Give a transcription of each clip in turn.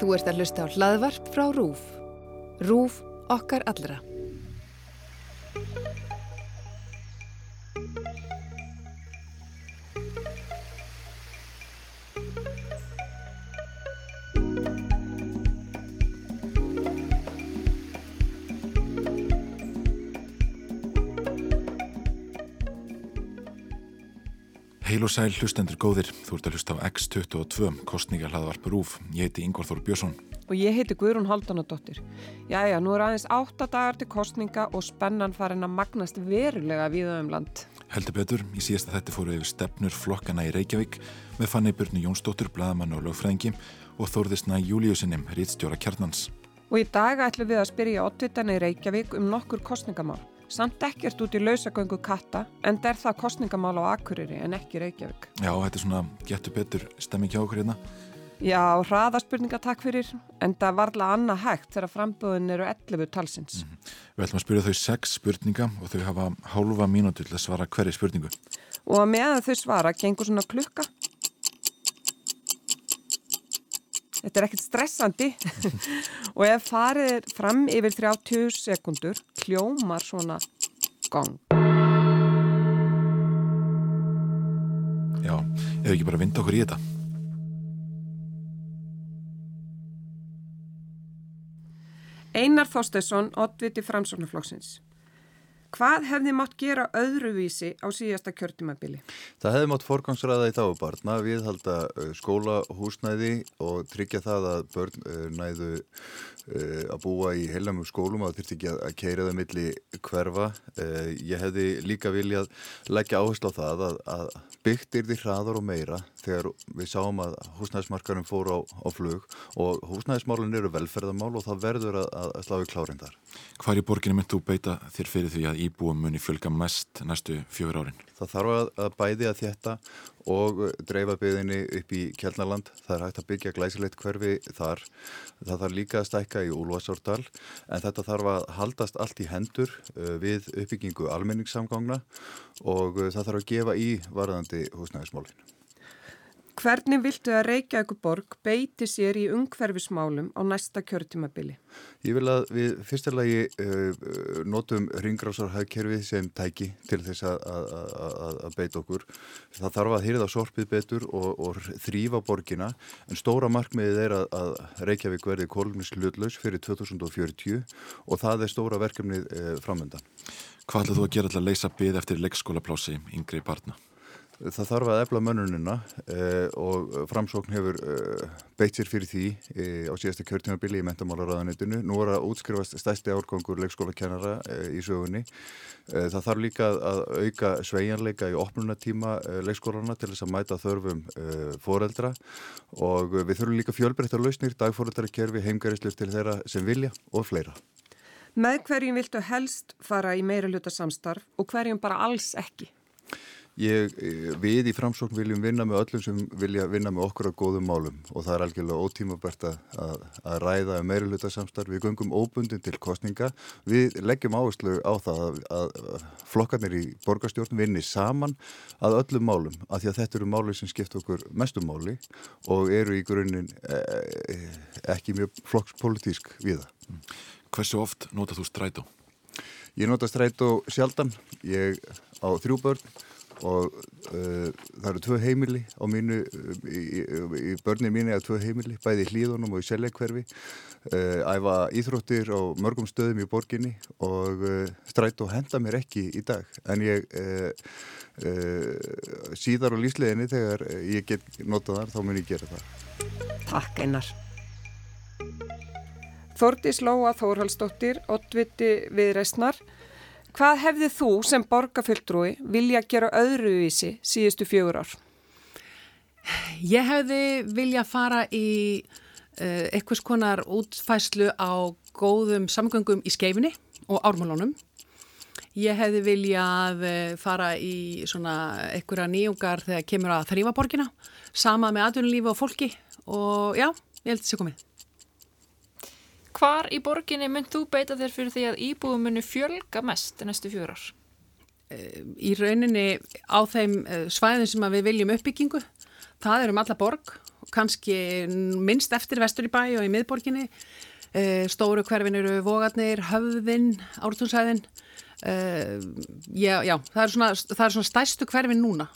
Þú ert að hlusta á hlaðvarp frá RÚF. RÚF okkar allra. Heil og sæl hlustendur góðir, þú ert að hlusta á X22, kostninga hlaðvarpur úf. Ég heiti Ingvar Þór Björnsson. Og ég heiti Guðrún Haldanadóttir. Jæja, nú er aðeins átta dagar til kostninga og spennan farin að magnast verulega við um land. Heldur betur, í síðasta þetta fóru yfir stefnur flokkana í Reykjavík með Fanny Björnu Jónsdóttur, bladamann og lögfræðingi og Þórðisna Júliusinnum, rítstjóra kjarnans. Og í dag ætlum við að spyrja oddvitana í Reykjavík um nokkur kostningamál. Samt ekkert út í lausagöngu katta, en der það kostningamál á Akureyri en ekki Reykjavík. Já, þetta er svona getur betur stemming hjá okkur hérna. Já, hraðaspurninga takk fyrir, en það varla annað hægt þegar framböðin eru 11 talsins. Mm -hmm. Við ætlum að spyrja þau sex spurninga og þau hafa hálfa mínúti til að svara hverju spurningu. Og meðan þau svara, gengur svona klukka. Þetta er ekkert stressandi og ef farið er fram yfir 30 sekundur kljómar svona gang. Já, ef við ekki bara vinda okkur í þetta. Einar Þorstesson, oddviti framsóknarflokksins. Hvað hefði mátt gera öðruvísi á síðasta kjörtumabili? Það hefði mátt forgangsraða í þábarna, við halda skólahúsnæði og tryggja það að börn næðu að búa í heilamum skólum og þurfti ekki að keira það milli hverfa. Ég hefði líka viljað leggja áherslu á það að, að byggt er því hraðar og meira þegar við sáum að húsnæðismarkarum fór á, á flug og húsnæðismálun eru velferðamál og það verður að, að slá í klárin þar. Hvar í borginu mynd þú beita þér fyrir því að íbúum muni fjölga mest næstu fjögur árin? Það þarf að, að bæði að þetta og dreifa byðinni upp í Kjellnaland. Það er hægt að byggja glæsilegt hverfi þar. Það þarf líka að stækka í Úlvarsordal en þetta þarf að haldast allt í hendur við uppbyggingu almenningssamgangna og það þarf að gefa í varðandi húsnæðismálinu. Hvernig viltu að Reykjavík borg beiti sér í ungferfismálum á næsta kjörtímabili? Ég vil að við fyrstalagi uh, notum ringrásarhagkerfið sem tæki til þess að, að, að beita okkur. Það þarf að hýrða sorpið betur og, og þrýfa borgina en stóra markmiðið er að, að Reykjavík verði kólumnislutlaus fyrir 2040 og það er stóra verkefnið uh, framöndan. Hvað ætlaðu þú að gera til að leysa byð eftir leikskólaplási yngri barna? Það þarf að efla mönnunina eh, og framsókn hefur eh, beitt sér fyrir því eh, á síðasta kjörtímabili í mentamálaráðanitinu. Nú er að útskrifast stæsti árgangur leikskólakennara í sögunni. Það þarf líka að auka sveianleika í opnunatíma leikskólana til þess að mæta þörfum foreldra og við þurfum líka fjölbreyttar lausnir, dagforeldrakerfi, heimgærislur til þeirra sem vilja og fleira. Með hverjum viltu helst fara í meira hluta samstarf og hverjum bara alls ekki? Ég, við í framsókn viljum vinna með öllum sem vilja vinna með okkur á góðum málum og það er algjörlega ótímabært að, að ræða um meiri hluta samstarf. Við gungum óbundin til kostninga. Við leggjum áherslu á það að, að flokkarnir í borgarstjórn vinni saman að öllum málum af því að þetta eru máli sem skipt okkur mestum máli og eru í grunninn ekki mjög flokkspolítísk við það. Hversu oft notað þú strætó? Ég nota strætó sjaldan. Ég á þrjú börn og uh, það eru tvö heimili á mínu, í, í, í börni mínu er tvö heimili, bæði í hlýðunum og í seljakverfi. Uh, æfa íþróttir á mörgum stöðum í borginni og uh, stræt og henda mér ekki í dag. En ég síðar á lífsleginni þegar ég get notað þar, þá mun ég gera það. Takk einar. Þordis Lóa Þórhalsdóttir, Ottviti Viðreysnar Hvað hefðið þú sem borgarfjöldrúi vilja gera öðruvísi síðustu fjögur ár? Ég hefði vilja fara í uh, eitthvað konar útfæslu á góðum samgöngum í skeifinni og ármálunum. Ég hefði viljað fara í svona einhverja nýjungar þegar kemur að þrýfa borgina, sama með atvinnulífi og fólki og já, ég held að það sé komið. Hvar í borginni mynd þú beita þér fyrir því að íbúðum muni fjölga mest næstu fjórar? Í rauninni á þeim svæðin sem við viljum uppbyggingu, það er um alla borg kannski minnst eftir vestur í bæ og í miðborginni. Uh, stóru hverfin eru vogarnir, höfðin, ártúnsæðin. Uh, já, já, það er, svona, það er svona stæstu hverfin núna.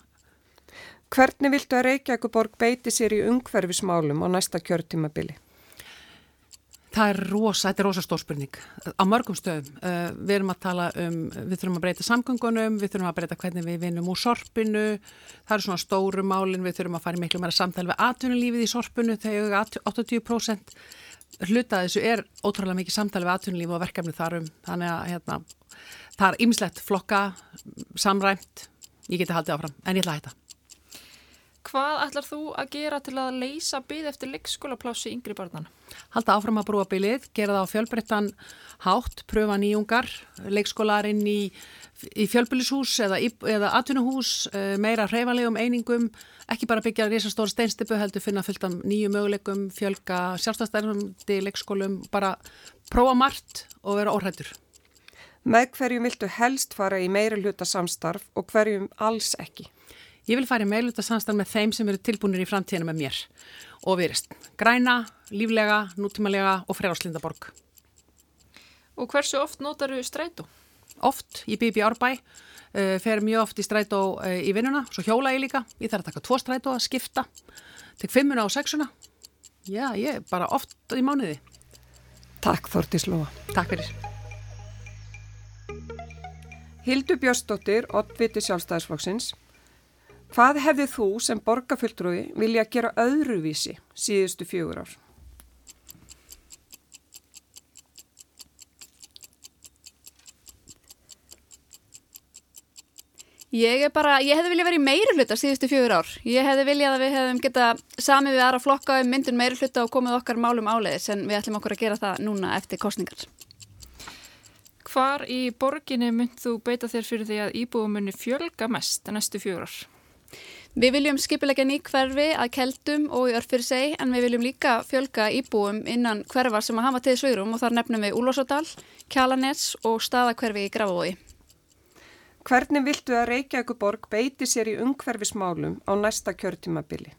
Hvernig viltu að Reykjavíkuborg beiti sér í ungverfismálum á næsta kjörtímabili? Það er rosa, þetta er rosa stór spurning. Á mörgum stöðum. Uh, við erum að tala um, við þurfum að breyta samgöngunum, við þurfum að breyta hvernig við vinnum úr sorpinu, það eru svona stóru málinn, við þurfum að fara miklu meira samtali við atvinnulífið í sorpinu þegar 80% hluta þessu er ótrúlega mikið samtali við atvinnulífið og verkefni þarum, þannig að hérna, það er ymslegt flokka, samræmt, ég geti haldið áfram, en ég ætla að hætta. Hvað ætlar þú að gera til að leysa byggð eftir leikskólaplási yngri barnana? Halda áfram að brúa bylið, gera það á fjölbreyttan hátt, pröfa nýjungar, leikskólarinn í, í fjölbylishús eða, eða atvinnuhús, eh, meira hreifanlegum einingum, ekki bara byggja risastóra steinstipu, heldur finna fullt af nýju möguleikum, fjölga sjálfstæðstærnandi leikskólum, bara prófa margt og vera óhættur. Með hverjum viltu helst fara í meira hluta samstarf og hverjum alls ekki? Ég vil fara í meilut að samstarf með þeim sem eru tilbúinir í framtíðinu með mér og virist. Græna, líflega, nútímalega og frjálslindaborg. Og hversu oft notar þú strætó? Oft, ég býð upp í árbæ, uh, fer mjög oft í strætó uh, í vinnuna, svo hjóla ég líka. Ég þarf að taka tvo strætó að skipta, tek fimmuna og sexuna. Já, ég er bara oft í mánuði. Takk Þortís Lóa. Takk fyrir. Hildur Björnsdóttir, oddviti sjálfstæðisflokksins. Hvað hefði þú sem borgarfulltrúi vilja gera öðruvísi síðustu fjögur ár? Ég er bara, ég hefði viljað verið í meiri hluta síðustu fjögur ár. Ég hefði viljað að við hefðum geta samið við aðra flokka um myndun meiri hluta og komið okkar málum áleiðis en við ætlum okkur að gera það núna eftir kostningar. Hvar í borginni mynd þú beita þér fyrir því að íbúumunni fjölga mest næstu fjögur ár? Við viljum skipilegja ný hverfi að keldum og í örfyrir seg en við viljum líka fjölga íbúum innan hverfa sem að hafa til svögrum og þar nefnum við Úlvarsadal, Kjalanets og staðakverfi í Grafavói. Hvernig viltu að Reykjavíkuborg beiti sér í ungverfismálum á næsta kjörtímabili?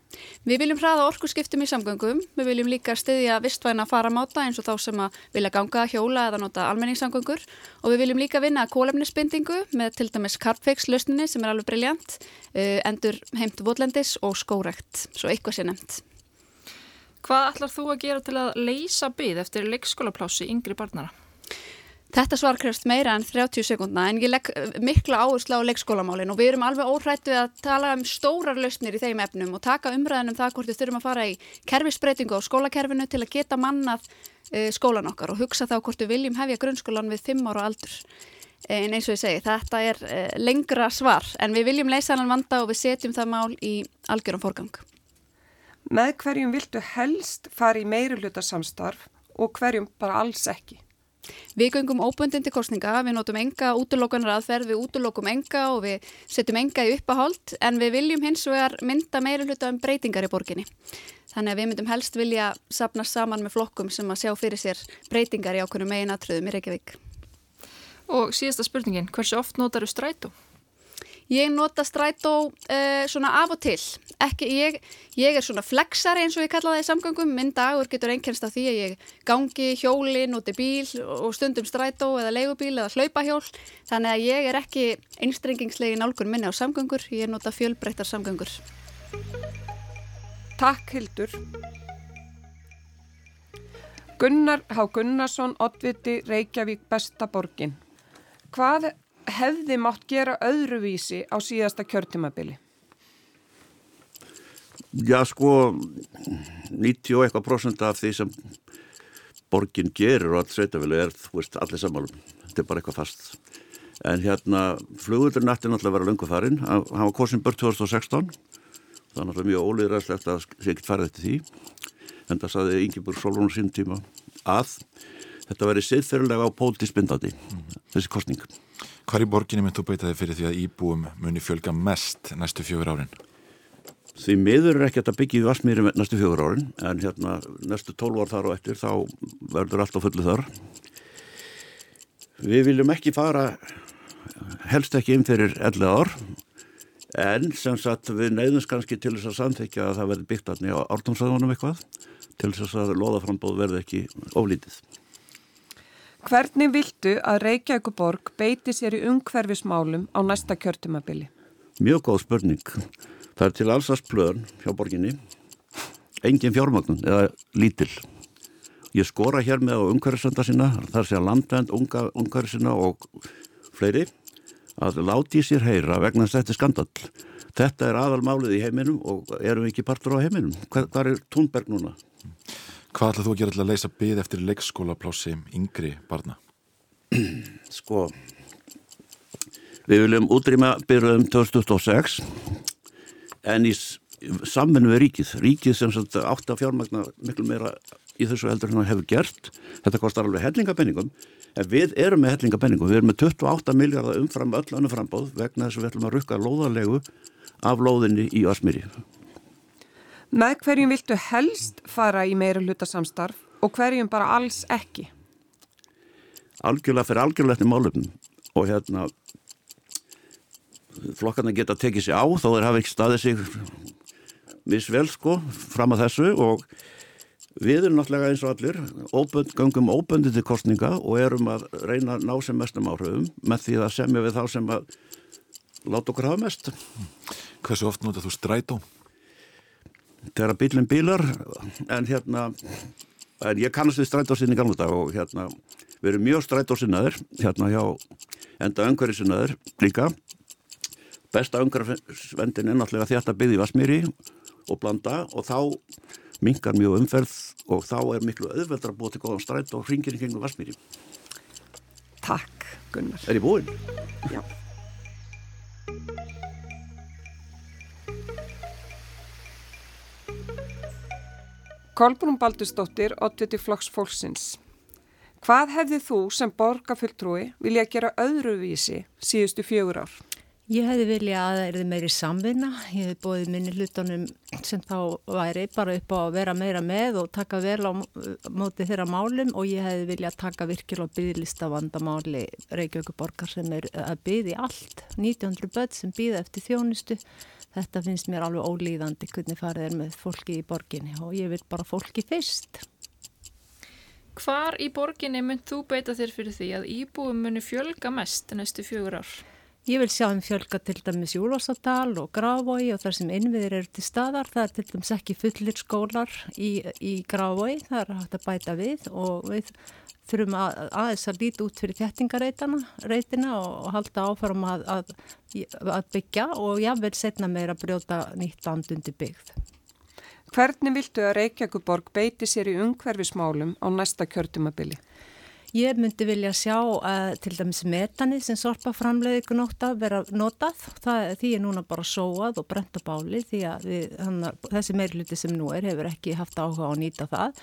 Við viljum hraða orkusskiptum í samgöngum, við viljum líka stiðja vistvæna faramáta eins og þá sem að vilja ganga, hjóla eða nota almenningssamgöngur og við viljum líka vinna kólefnisbindingu með til dæmis Carpfix-lausninni sem er alveg briljant, uh, endur heimt votlendis og skórekt, svo eitthvað sé nefnt. Hvað ætlar þú að gera til að leysa byggð eftir leikskólaplási yngri barnara? Þetta svar krefst meira en 30 sekundna en ég legg eh, mikla áherslu á leikskólamálin og við erum alveg óhrættu að tala um stórar lausnir í þeim efnum og taka umræðin um það hvort við þurfum að fara í kerfisbreytingu á skólakerfinu til að geta mannað uh, skólan okkar og hugsa þá hvort við viljum hefja grunnskólan við 5 ára aldur. En eins og ég segi, þetta er lengra svar en við viljum leysa hann vanda og við setjum það mál í algjörum forgang. Með hverjum viltu helst fara í meiri hluta samstarf og hverjum bara alls ekki? Við göngum óbundin til kostninga, við notum enga útlokkunar aðferð, við útlokum enga og við setjum enga í uppaháld en við viljum hins vegar mynda meira hluta um breytingar í borginni. Þannig að við myndum helst vilja sapna saman með flokkum sem að sjá fyrir sér breytingar í ákveðinu megin aðtröðum í Reykjavík. Og síðasta spurningin, hversu oft notar þú strætó? Ég nota strætó uh, svona af og til. Ekki, ég, ég er svona flexari eins og ég kalla það í samgöngum. Minn dagur getur einkennst af því að ég gangi hjóli, noti bíl og stundum strætó eða leigubíl eða hlaupahjól. Þannig að ég er ekki einstrengingslegin álgun minni á samgöngur. Ég nota fjölbreyttar samgöngur. Takk Hildur. Gunnar Há Gunnarsson, Ottviti, Reykjavík, Bestaborgin. Hvað hefði mátt gera öðruvísi á síðasta kjörtimabili? Já sko 90 og eitthvað prosent af því sem borgin gerir og allt sveitafili er þú veist allir sammálum, þetta er bara eitthvað fast. En hérna flugurinn ætti náttúrulega að vera lungu farin hann var kosin börn 2016 það er náttúrulega mjög ólýðræðslegt að sé ekkert farið eftir því. En það saði Ingeborg Solon sín tíma að þetta veri siðferðilega á pólitísbindandi þessi kostning Hvar í borginni mynd þú beita þig fyrir því að íbúum muni fjölga mest næstu fjögur árin? Því miður er ekki að byggja í Vasmýri næstu fjögur árin en hérna næstu tólv ár þar og eftir þá verður allt á fullu þar. Við viljum ekki fara helst ekki inn fyrir 11 ár. En sem sagt við neyðumst kannski til þess að samþykja að það verði byggt allir á ártumsæðunum eitthvað til þess að loðaframbóð verði ekki oflítið. Hvernig viltu að Reykjavíkuborg beiti sér í umhverfismálum á næsta kjörtumabili? Mjög góð spurning. Það er til allsast plöðun hjá borginni. Engin fjármagnun eða lítill. Ég skora hér með á umhverfisönda sína, þar sé að landvend, umhverfisina og fleiri að láti sér heyra vegna að þetta skandall. Þetta er aðalmálið í heiminum og erum við ekki partur á heiminum. Hvað er Túnberg núna? Hvað ætlað þú að gera til að leysa byggð eftir leikskólaplási yngri barna? Sko, við viljum útrýma byrjuðum 2006 en í samvennu við ríkið. Ríkið sem átt að fjármagna miklu meira í þessu heldur það hefur gert. Þetta kostar alveg hellingabenningum en við erum með hellingabenningum. Við erum með 28 miljardar umfram öll önnu frambóð vegna þess að við ætlum að rukka lóðarlegu af lóðinni í Asmíri. Með hverjum viltu helst fara í meira hlutasamstarf og hverjum bara alls ekki? Algjörlega fyrir algjörlega eftir málefnum og hérna flokkarna geta tekið sér á þó þeir hafa ekki staðið sig misvel sko fram að þessu og Við erum náttúrulega eins og allir, óbönd, gangum óböndið til kostninga og erum að reyna að ná sem mestum áhrifum með því að semja við þá sem að láta okkur hafa mest. Hversu oft notað þú strætó? Þegar bílinn bílar, en hérna, en ég kannast við strætósinn í gamla dag og hérna, við erum mjög strætósinnaður, hérna hjá enda öngverðisinnaður líka. Besta öngverðisvendin er náttúrulega þetta byggði Vasmíri og blanda og þá mingar mjög umferð og þá er miklu auðveldra að búa til góðan strætt og hringir í kringum Vassmýri. Takk Gunnar. Er ég búinn? Já. Kolbrún Baldustóttir, 80 flokks fólksins. Hvað hefði þú sem borgarfulltrúi vilja gera öðruvísi síðustu fjögur ár? Ég hefði viljað að það erði meiri samvinna, ég hefði bóðið minni hlutunum sem þá væri bara upp á að vera meira með og taka vel á móti þeirra málum og ég hefði viljað taka virkilega byggðlista vandamáli Reykjavíkuborgar sem er að byggði allt, 1900 börn sem byggða eftir þjónustu. Þetta finnst mér alveg ólíðandi hvernig farið er með fólki í borginni og ég vil bara fólki fyrst. Hvar í borginni mynd þú beita þér fyrir því að íbúum muni fjölga mest næstu fjögur ár? Ég vil sjá þeim fjölga til dæmis Júlvásadal og Grávói og þar sem innviðir eru til staðar. Það er til dæmis ekki fullir skólar í, í Grávói, það er hægt að bæta við og við þurfum að, aðeins að líti út fyrir þettingareitina og halda áfram að, að, að byggja og jável setna meira að brjóta nýtt andundi byggð. Hvernig viltu að Reykjavíkuborg beiti sér í umhverfismálum á næsta kjörtumabili? Ég myndi vilja sjá að til dæmis metani sem sorpa framleiði ykkur nótta vera notað. Það, því er núna bara sóað og brent á báli því að við, hana, þessi meirluti sem nú er hefur ekki haft áhuga á að nýta það.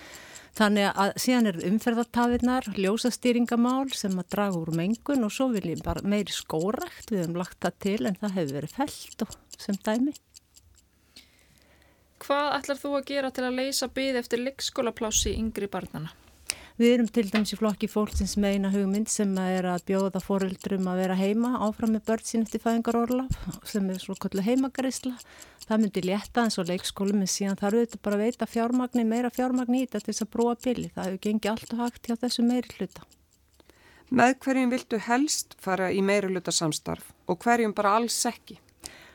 Þannig að síðan er umferðartafinnar, ljósastýringamál sem að draga úr mengun og svo vil ég bara meiri skórakt, við hefum lagt það til en það hefur verið felt og sem dæmi. Hvað ætlar þú að gera til að leysa byggð eftir leikskólaplási yngri barnana? Við erum til dæmis í flokki fólksins meina hugmynd sem er að bjóða fóreldrum að vera heima áfram með börn sín eftir fæðingarorlaf sem er svo kollu heimagarisla. Það myndi létta eins og leikskólum en síðan þarf við bara að veita fjármagni, meira fjármagni í þetta til þess að brúa bili. Það hefur gengið allt og hægt hjá þessu meiri hluta. Með hverjum viltu helst fara í meiri hluta samstarf og hverjum bara alls ekki?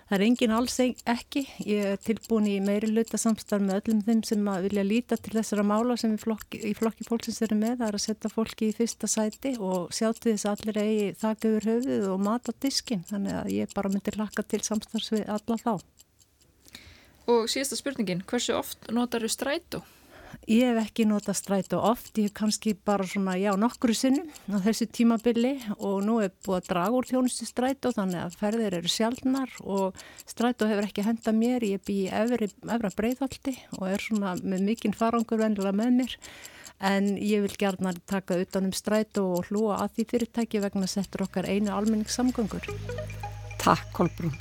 Það er engin alls ekki. Ég er tilbúin í meiri luta samstarf með öllum þeim sem vilja líta til þessara mála sem flokki, í flokki fólksins eru með. Það er að setja fólki í fyrsta sæti og sjá til þess að allir eigi þakka yfir höfuð og mat á diskin. Þannig að ég bara myndir laka til samstarfs við alla þá. Og síðasta spurningin, hversu oft notar þú strætó? Ég hef ekki notað strætó oft, ég hef kannski bara svona, já, nokkru sinnum á þessu tímabili og nú er búið að draga úr þjónustu strætó þannig að ferðir eru sjálfnar og strætó hefur ekki henda mér, ég bý í efra breyðhaldi og er svona með mikinn farangur vennilega með mér en ég vil gerna taka utanum strætó og hlúa að því fyrirtæki vegna settur okkar einu almenningssamgöngur. Takk Kolbrún.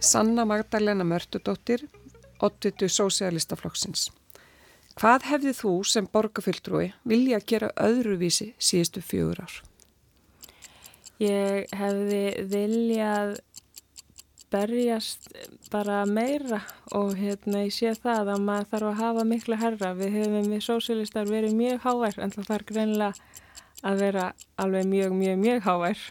Sanna Magdalena Mörtudóttir oddutu sósialistaflokksins. Hvað hefði þú sem borgarfylltrúi vilja gera öðruvísi síðustu fjögur ár? Ég hefði viljað berjast bara meira og hérna ég sé það að maður þarf að hafa miklu herra. Við hefum við sósilistar verið mjög hávær en það þarf greinlega að vera alveg mjög, mjög, mjög hávær.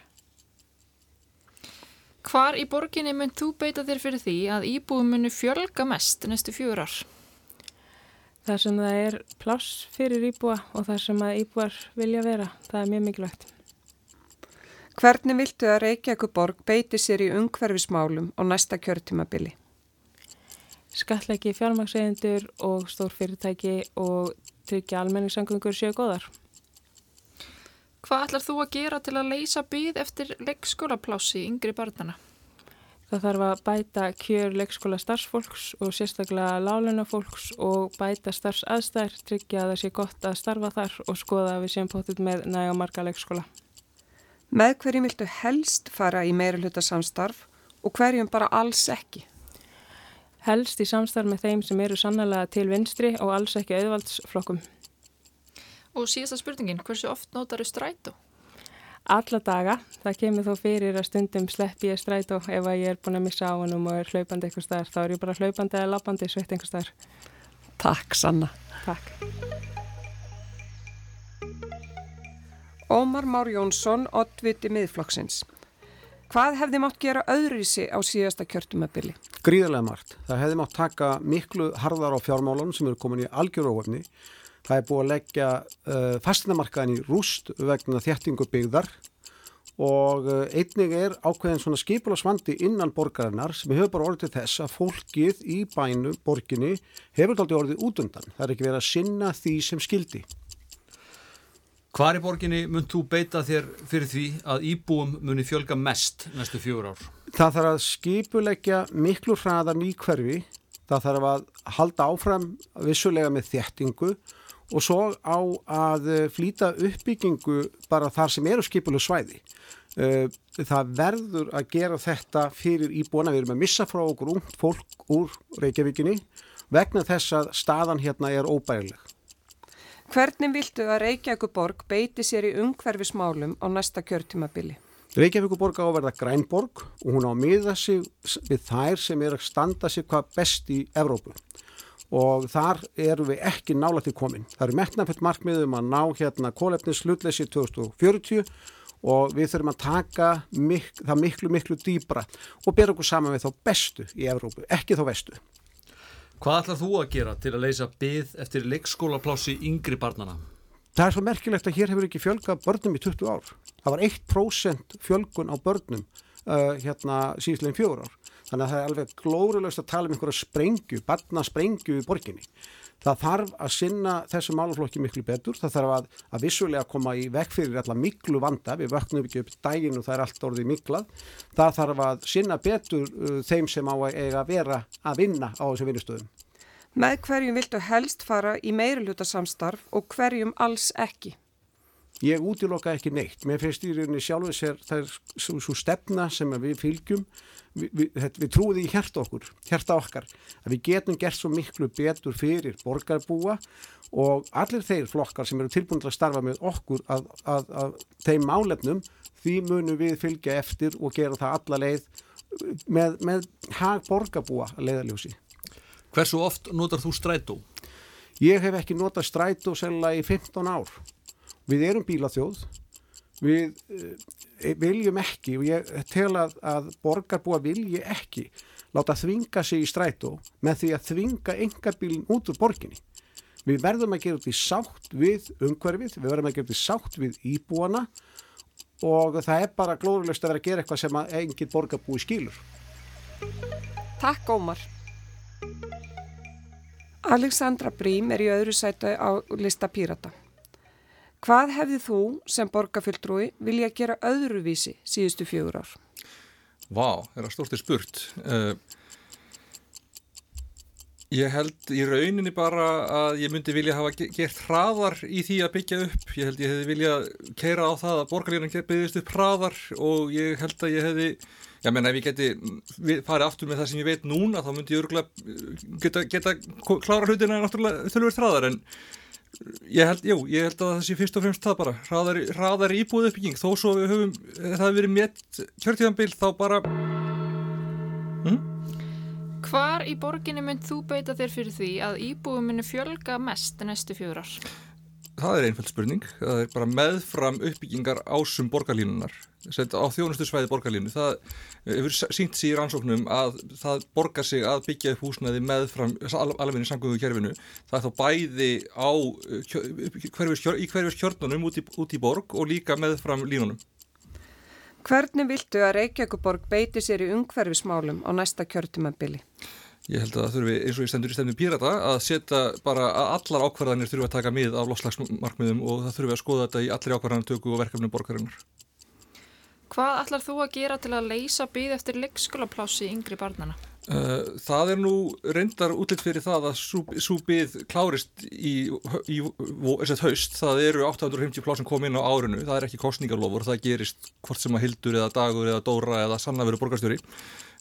Hvar í borginni mynd þú beita þér fyrir því að íbúum munu fjölga mest næstu fjögur ár? Það sem það er pláss fyrir íbúa og það sem að íbúar vilja vera, það er mjög mikilvægt. Hvernig viltu að Reykjavík borg beiti sér í ungverfismálum á næsta kjörtímabili? Skattlegi fjármagsegjendur og stórfyrirtæki og tryggja almenningssangungur séu góðar. Hvað ætlar þú að gera til að leysa byð eftir leikskólaplási yngri barnana? Það þarf að bæta kjör leikskóla starfsfólks og sérstaklega lálunafólks og bæta starfsaðstæðir, tryggja að það sé gott að starfa þar og skoða að við séum potið með næga marga leikskóla. Með hverjum viltu helst fara í meira hluta samstarf og hverjum bara alls ekki? Helst í samstarf með þeim sem eru sannlega til vinstri og alls ekki auðvaldsflokkum. Og síðasta spurningin, hversu oft notar þau strætó? Alla daga. Það kemur þó fyrir að stundum slepp ég strætó ef að ég er búin að missa á hann og er hlaupandi eitthvað staðar. Þá er ég bara hlaupandi eða lappandi sveitt eitthvað staðar. Takk Sanna. Takk. Ómar Már Jónsson, oddviti miðflokksins. Hvað hefði mátt gera öðruvísi á síðasta kjörtumabili? Gríðarlega margt. Það hefði mátt taka miklu harðar á fjármálunum sem eru komin í algjörúöfni Það er búið að leggja uh, fastinamarkaðin í rúst vegna þjættingu byggðar og uh, einnig er ákveðin svona skipularsvandi innan borgarinnar sem hefur bara orðið til þess að fólkið í bænu, borginni, hefur aldrei orðið útundan. Það er ekki verið að sinna því sem skildi. Hvar í borginni mun þú beita þér fyrir því að íbúum muni fjölga mest næstu fjögur ár? Það þarf að skipuleggja miklu hraðan í hverfi. Það þarf að halda áfram vissulega með þjættingu og svo á að eh, flýta uppbyggingu bara þar sem eru skipuleg svæði. Eh, það verður að gera þetta fyrir íbúana, við erum að missa frá okkur ungt fólk úr Reykjavíkinni vegna þess að staðan hérna er óbærileg. Hvernig viltu að Reykjavíkuborg beiti sér í umhverfismálum á næsta kjörtímabili? Reykjavíkuborg á að verða grænborg og hún á að miða sig við þær sem er að standa sig hvað best í Evrópu og þar eru við ekki nála til komin. Það eru metnafett markmiðum að ná hérna kólefnis slutleysi 2040 og við þurfum að taka mik það miklu, miklu dýbra og bera okkur saman við þá bestu í Evrópu, ekki þá vestu. Hvað ætlað þú að gera til að leysa byð eftir leikskólaplási yngri barnana? Það er svo merkilegt að hér hefur ekki fjölga börnum í 20 ár. Það var 1% fjölgun á börnum uh, hérna síðslegin fjögur ár. Þannig að það er alveg glórulegst að tala um einhverja sprengju, barna sprengju í borginni. Það þarf að sinna þessu málaflokki miklu betur, það þarf að, að vissulega koma í vekk fyrir allar miklu vanda, við vöknum ekki upp dægin og það er allt orðið miklað. Það þarf að sinna betur uh, þeim sem á að eiga að vera að vinna á þessu vinnustöðum. Með hverjum viltu helst fara í meiruluta samstarf og hverjum alls ekki? Ég útiloka ekki neitt. Mér finnst í rauninni sjálfur sér það er svo stefna sem við fylgjum við, við, við trúum því hérta okkur, hérta okkar að við getum gert svo miklu betur fyrir borgarbúa og allir þeir flokkar sem eru tilbúin til að starfa með okkur að, að, að þeim málefnum því munum við fylgja eftir og gera það alla leið með, með hag borgarbúa að leiðaljósi. Hversu oft notar þú strætó? Ég hef ekki notað strætó selga í 15 ár. Við erum bílaþjóð við e, viljum ekki og ég tel að, að borgarbúa vilji ekki láta þvinga sig í strætó með því að þvinga engarbílin út úr borginni. Við verðum að gera þetta í sátt við umhverfið, við verðum að gera þetta í sátt við íbúana og það er bara glóðurlust að vera að gera eitthvað sem engin borgarbúi skýlur. Takk Ómar. Alexandra Brím er í öðru sætu á lista Pírata. Hvað hefði þú sem borgarfjöldrúi vilja gera öðruvísi síðustu fjögur ár? Vá, það er að stórti spurt. Uh, ég held í rauninni bara að ég myndi vilja hafa gert hraðar í því að byggja upp. Ég held ég hefði vilja keira á það að borgarlíðan byggðist upp hraðar og ég held að ég hefði, já menn ef ég geti farið aftur með það sem ég veit núna þá myndi ég örgulega geta, geta klára hlutina náttúrulega þölver hraðar en ég held, jú, ég held að það sé fyrst og fremst það bara, hraðar, hraðar íbúið uppbygging, þó svo við höfum, það hefur verið mett kjörtíðanbíl, þá bara... Hm? Hvar í borginni mynd þú beita þér fyrir því að íbúið muni fjölga mest næstu fjórar? Það er einfælt spurning, það er bara meðfram uppbyggingar ásum borgarlínunar á þjónustu svæði borgarlínu það hefur sínt sér í rannsóknum að það borgar sig að byggja upp húsnaði meðfram alvegni samgöngu kjörfinu það er þá bæði á hverfis, í hverjus kjörnunum út í, út í borg og líka meðfram línunum Hvernig viltu að Reykjavíkuborg beiti sér í ungverfismálum á næsta kjörtumabili? Ég held að það þurfi eins og ég stendur í stefnu pírata að setja bara að allar ákvarðanir þurfi að taka mið af loslagsmarkmiðum og það þurfi að skoða þetta í allir ákvarðanartöku og verkefnum borgarinnar. Hvað ætlar þú að gera til að leysa byggð eftir leikskólaplási yngri barnana? Uh, það er nú reyndar útlitt fyrir það að byggð klárist í, í, í haust. Það eru 850 plásin komið inn á árinu. Það er ekki kostningarlofur. Það gerist hvort sem að Hildur eða Dagur eða Dóra eða Sanna veru borgarstjóri.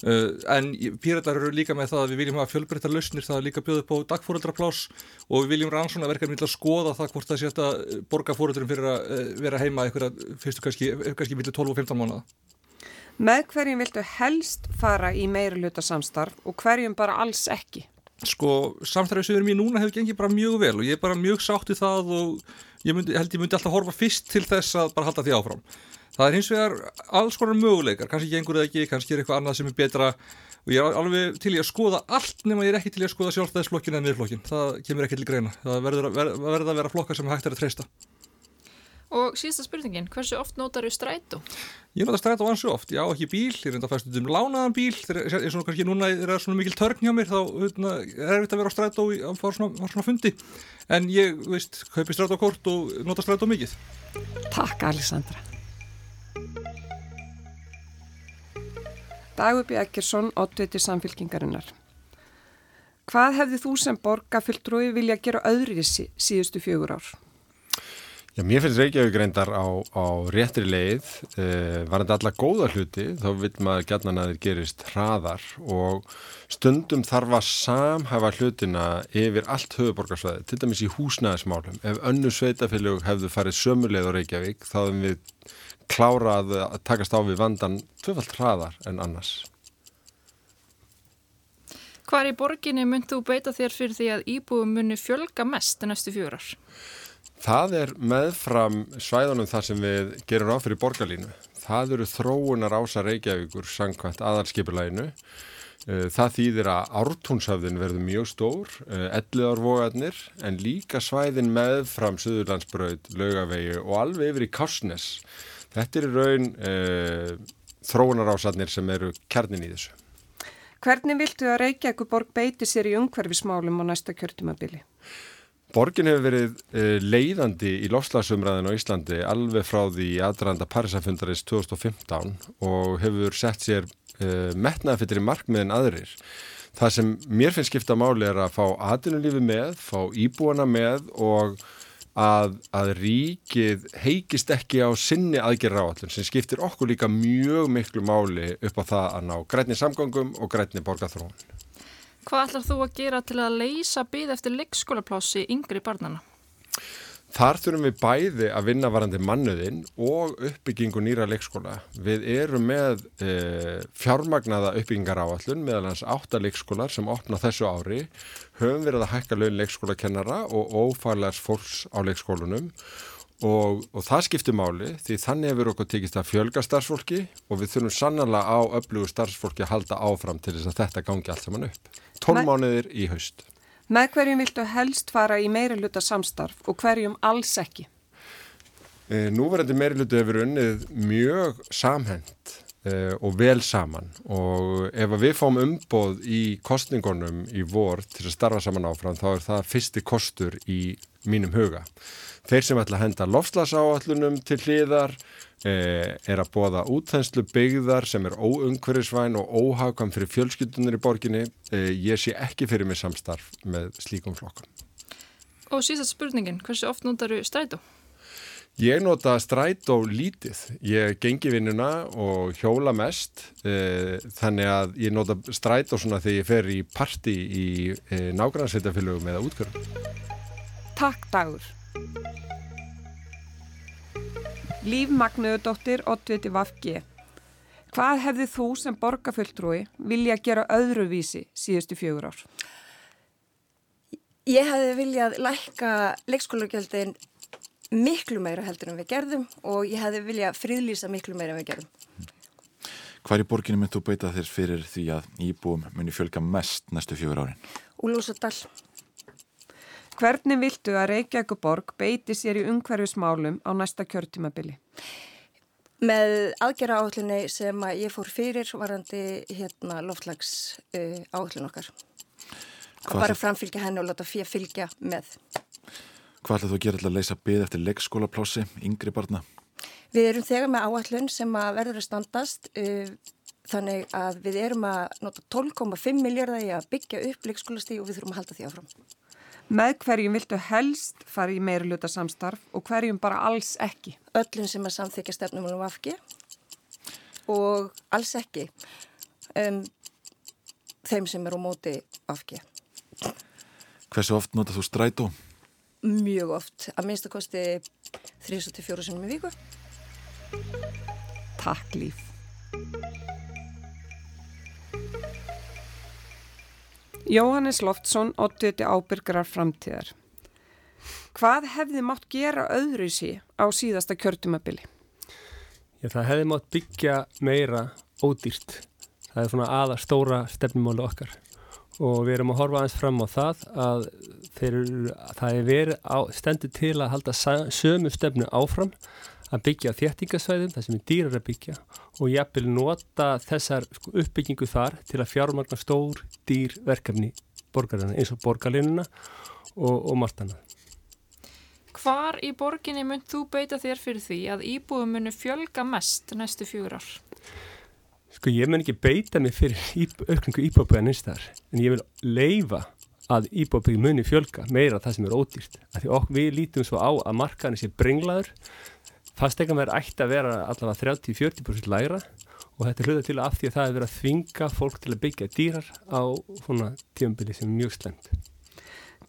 Uh, en píratar eru líka með það að við viljum hafa fjölbreyttar lausnir, það er líka bjóð upp á dagfóröldraplás og við viljum rannsónaverkefni til að skoða það hvort það sé að borga fóröldrum fyrir að uh, vera heima eitthvað fyrstu kannski, kannski millir 12 og 15 mánuða. Með hverjum viltu helst fara í meira hluta samstarf og hverjum bara alls ekki? Sko, samstarfið sem við erum í núna hefur gengið bara mjög vel og ég er bara mjög sátt í það og ég myndi, held ég myndi alltaf horfa fyrst til þess að bara halda því áfram. Það er hins vegar alls konar möguleikar, kannski gengur það ekki, kannski er eitthvað annað sem er betra og ég er alveg til í að skoða allt nema ég er ekki til í að skoða sjálfstæðisflokkin eða miðflokkin, það kemur ekki til greina, það verður að, ver, verður að vera flokkar sem hægt er að treysta. Og síðasta spurningin, hversu oft notar þú strætó? Ég notar strætó ansu oft, ég á ekki bíl, ég reynda að fæst um lánaðan bíl, þegar ég er svona kannski núna, er svona mikil törn hjá mér, þá hérna, er erfitt að vera á strætó að fara svona, svona fundi, en ég, veist, kaupi strætókort og nota strætó mikið. Takk Alessandra. Dagubi Ekkersson, oddviti samfélkingarinnar. Hvað hefði þú sem borgarfylltrúi vilja gera öðri síðustu fjögur ár? Já, mér finnst Reykjavík reyndar á, á réttri leið, eh, var þetta alla góða hluti, þá vil maður gætna að þeir gerist hraðar og stundum þarf að samhæfa hlutina yfir allt höfuborgarsvæði, til dæmis í húsnæðismálum. Ef önnu sveitafélög hefðu farið sömuleið á Reykjavík, þá hefðum við klárað að takast á við vandan tvöfalt hraðar en annars. Hvar í borginni mynd þú beita þér fyrir því að íbúum muni fjölga mest næstu fjórar? Það er meðfram svæðunum þar sem við gerum áfyrir borgarlínu. Það eru þróunar ása Reykjavíkur sangkvæmt aðalskipulæginu. Eh, það þýðir að ártúnshafðin verður mjög stór, eh, elliðarvogarnir, en líka svæðin meðfram Suðurlandsbröð, Laugavegi og alveg yfir í Kásnes. Þetta er raun eh, þróunar ásatnir sem eru kjarnin í þessu. Hvernig viltu að Reykjavíkuborg beiti sér í umhverfismálum á næsta kjörtumabili? Borgin hefur verið uh, leiðandi í lofslagsumræðin á Íslandi alveg frá því aðranda Parísafundarins 2015 og hefur sett sér uh, metnaðfittir í markmiðin aðrir. Það sem mér finnst skipta máli er að fá aðdunulífi með, fá íbúana með og að, að ríkið heikist ekki á sinni aðgerra áallin sem skiptir okkur líka mjög miklu máli upp á það að ná grætni samgangum og grætni borgarþróun. Hvað ætlar þú að gera til að leysa byggð eftir leikskólaplási yngri barnana? Þar þurfum við bæði að vinna varandi mannuðinn og uppbyggingu nýra leikskóla. Við erum með e, fjármagnaða uppbyggingar áallun meðal hans átta leikskólar sem opna þessu ári. Höfum verið að hækka laun leikskólakennara og ófælaðs fólks á leikskólunum og, og það skiptir máli því þannig hefur okkur tekist að fjölga starfsfólki og við þurfum sannlega á öflugu starfsfólki að halda áfram til þess að þetta gangi allt saman upp. 12 mánuðir í haust. Með hverjum viltu helst fara í meira hluta samstarf og hverjum alls ekki? E, Núverandi meira hluta hefur unnið mjög samhend e, og vel saman og ef við fáum umboð í kostningunum í vor til að starfa saman áfram þá er það fyrsti kostur í mínum huga. Þeir sem ætla að henda lofslasáallunum til hliðar Eh, er að bóða útþenslu byggðar sem er óungverðisvæn og óhagkvæm fyrir fjölskyldunir í borginni. Eh, ég sé ekki fyrir mig samstarf með slíkum flokkum. Og síðan spurningin, hversu oft notar þú strætó? Ég nota strætó lítið. Ég gengi vinnuna og hjóla mest eh, þannig að ég nota strætó svona þegar ég fer í parti í nágrannsveitafélögum eða útkvörðum. Takk dagur. Líf Magnuðudóttir, Ottviti Vafgi. Hvað hefði þú sem borgarfulltrúi vilja gera öðruvísi síðustu fjögur ár? Ég hefði viljað lækka leikskólagjöldin miklu meira heldur en við gerðum og ég hefði viljað fríðlýsa miklu meira en við gerðum. Hvar í borginu mynd þú beita þér fyrir því að íbúum muni fjölga mest næstu fjögur árin? Úlúsadal. Hvernig viltu að Reykjavík borg beiti sér í umhverfismálum á næsta kjörtímabili? Með aðgera áhullunni sem að ég fór fyrir varandi hérna loftlags uh, áhullun okkar. Hvað bara framfylgja henni og láta fyrir fylgja með. Hvað ætlaðu þú að gera til að leysa byggð eftir leikskólaplássi, yngri barna? Við erum þegar með áhullun sem að verður að standast uh, þannig að við erum að nota 12,5 miljardar í að byggja upp leikskólastíð og við þurfum að halda því áfram. Með hverjum viltu helst fara í meira luta samstarf og hverjum bara alls ekki? Öllum sem að samþykja stefnum um afgi og alls ekki um, þeim sem eru á móti afgi. Hversu oft notað þú strætó? Mjög oft, að minnst að kosti 3-4 sinum í viku. Takk líf. Jóhannes Loftsson, 80. ábyrgrar framtíðar. Hvað hefði mátt gera öðru sí á síðasta kjörtumabili? Já, það hefði mátt byggja meira ódýrt. Það er svona aða stóra stefnumáli okkar og við erum að horfa aðeins fram á það að eru, það er verið á, stendur til að halda sömu stefnu áfram að byggja þéttingasvæðum, það sem er dýrar að byggja og jafnvel nota þessar sko, uppbyggingu þar til að fjármagna stór dýr verkefni borgarina eins og borgarlinuna og, og margt annað. Hvar í borginni mynd þú beita þér fyrir því að íbúðum muni fjölga mest næstu fjögur ár? Sko ég mun ekki beita mig fyrir aukningu íbúðbæðan einstar en ég vil leifa að íbúðbæði muni fjölga meira það sem er ódýrt. Því okkur við lítum svo á að markaðin sé brenglaður Fasteignaverð ætti að vera allavega 30-40% læra og þetta er hluta til af því að það er verið að þvinga fólk til að byggja dýrar á svona tíumbili sem er mjög slemt.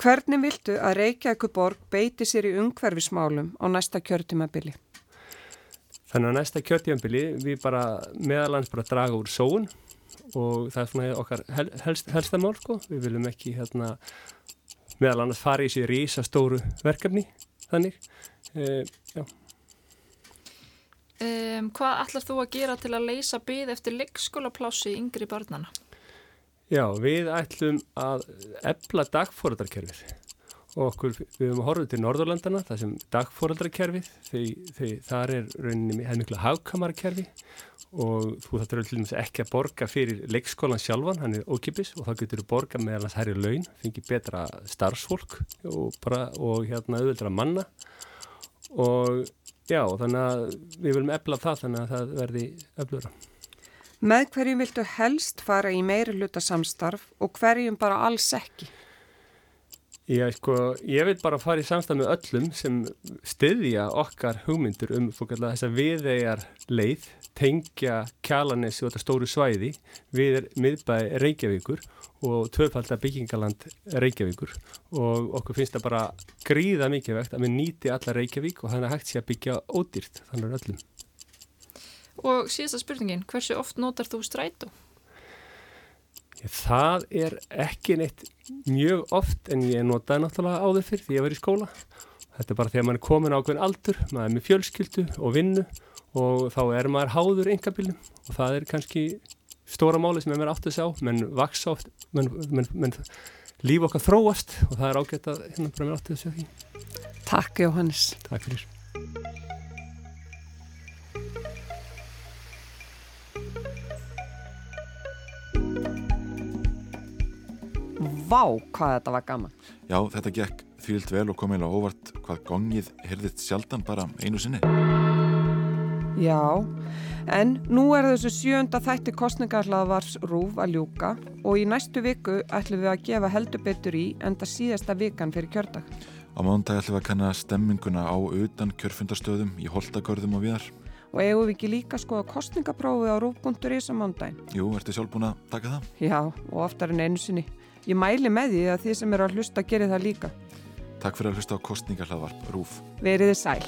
Hvernig viltu að Reykjavík borg beiti sér í umhverfismálum á næsta kjörtímabili? Þannig að næsta kjörtímabili við bara meðalans bara draga úr sóun og það er svona okkar hel, helst, helstamál sko. Við viljum ekki hérna, meðalans fara í sér rísa stóru verkefni þannig. E. Um, hvað ætlar þú að gera til að leysa byggð eftir leikskólaplássi yngri barnana? Já, við ætlum að ebla dagfóraldarkerfið og okkur, við höfum horfið til Norðurlandana, það sem dagfóraldarkerfið, þegar þar er rauninni hefði miklu hafkamarakerfi og þú þarf til dæmis ekki að borga fyrir leikskólan sjálfan, hann er ókipis og þá getur þú borga meðal þess herri laun, fengið betra starfsfólk og, bara, og hérna auðvitað manna. Og Já, þannig að við viljum efla það þannig að það verði eflura. Með hverjum viltu helst fara í meiri hluta samstarf og hverjum bara alls ekki? Já, sko, ég vil bara fara í samstarf með öllum sem styðja okkar hugmyndur um þess að viðegar leið, tengja kjalanessi og þetta stóru svæði við miðbæði Reykjavíkur og tvöfaldar byggingaland Reykjavíkur og okkur finnst það bara gríða mikið vegt að við nýti alla Reykjavík og þannig hægt sé að byggja ódýrt þannig öllum. Og síðasta spurningin, hversu oft notar þú strætó? Það er ekki neitt mjög oft en ég notaði náttúrulega áður fyrr því ég var í skóla. Þetta er bara þegar maður er komin á okkur aldur, maður er með fjölskyldu og vinnu og þá er maður háður einkabilum og það er kannski stóra máli sem er mér átt að sjá menn vaksa oft menn, menn, menn líf okkar þróast og það er ágætt að hérna bara mér átt að sjá því. Takk Jóhannes. Takk fyrir Vá hvað þetta var gaman Já þetta gekk þvílt vel og kom eiginlega óvart hvað gongið heyrðist sjaldan bara einu sinni Já En nú er þessu sjönda þætti kostningarhlaðvars rúf að ljúka og í næstu viku ætlum við að gefa heldur betur í enda síðasta vikan fyrir kjördag. Á mándag ætlum við að kanna stemminguna á utan kjörfundarstöðum í holdagörðum og viðar. Og eigum við ekki líka skoða kostningaprófi á rúf.is á mándagin? Jú, ertu sjálf búin að taka það? Já, og oftar en einu sinni. Ég mæli með því að þið sem eru að hlusta gerir það líka. Takk fyrir að hlusta á kostningarhlaðvarp Rúf. Veriði sæl.